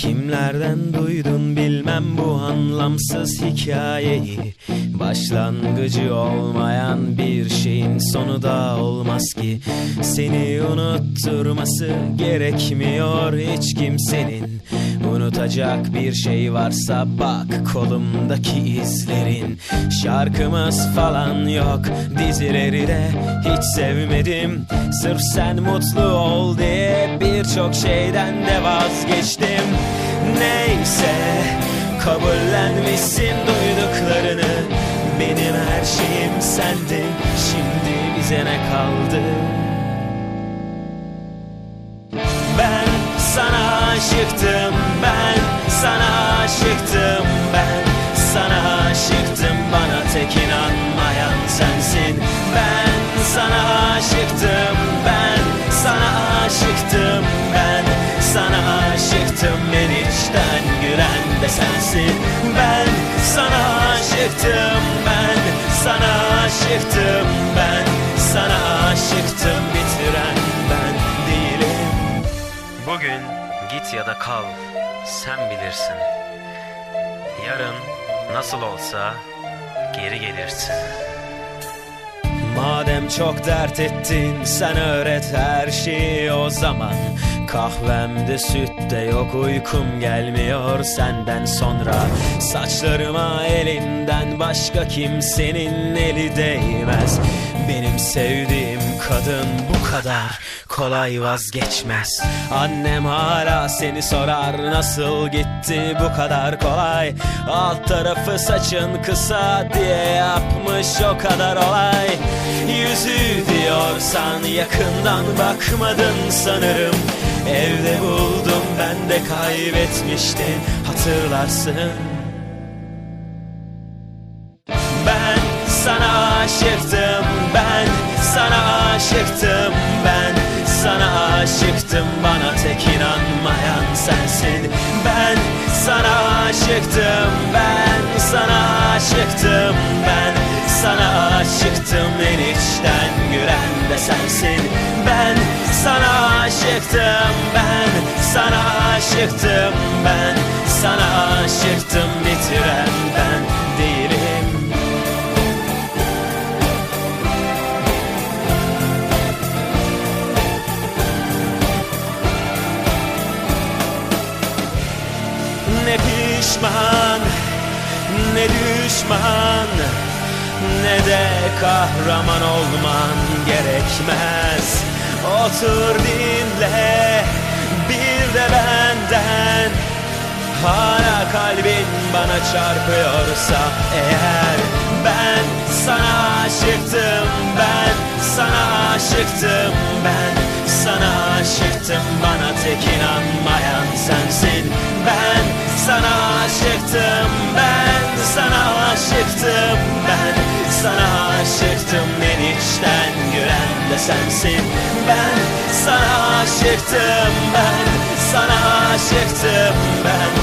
Kimlerden duydun bilmem bu anlamsız hikayeyi. Başlangıcı olmayan bir şeyin sonu da olmaz ki. Seni unutturması gerekmiyor hiç kimsenin. Unutacak bir şey varsa bak kolumdaki izlerin. Şarkımız falan yok dizileri de hiç sevmedim. Sırf sen mutlu ol diye birçok şeyden de vazgeçtim Neyse kabullenmişsin duyduklarını. Benim her şeyim sendin şimdi bize ne kaldı? Ben sana aşıktım ben sana aşıktım ben sana aşıktım. Bana tek inanmayan sensin. Ben sana aşıktım içten gülen de sensin ben sana aşıktım ben sana aşıktım ben sana aşıktım bitiren ben değilim Bugün git ya da kal, sen bilirsin. Yarın nasıl olsa geri gelirsin. Madem çok dert ettin sen öğret her şeyi o zaman Kahvemde süt de yok uykum gelmiyor senden sonra. Saçlarıma elinden başka kimsenin eli değmez. Benim sevdiğim kadın bu kadar kolay vazgeçmez. Annem hala seni sorar nasıl gitti bu kadar kolay? Alt tarafı saçın kısa diye yapmış o kadar olay. Yüzü diyorsan yakından bakmadın sanırım. Evde buldum ben de kaybetmiştin hatırlarsın. Ben sana aşıktım ben sana aşıktım ben sana aşıktım. Bana tek inanmayan sensin. Ben sana aşıktım ben sana aşıktım ben sana aşıktım en içten gülen de sensin. Ben sana aşıktım ben sana aşıktım ben sana aşıktım bitiren ben değilim. Ne pişman ne düşman ne de kahraman olman gerekmez. Otur dinle bir de benden. Hala kalbin bana çarpıyorsa eğer Ben sana aşıktım ben sana aşıktım ben sana aşıktım. Bana tek inanmayan sensin. Ben sana aşıktım ben sana aşıktım sana aşıktım en içten gülen de sensin. Ben sana aşıktım ben sana aşıktım ben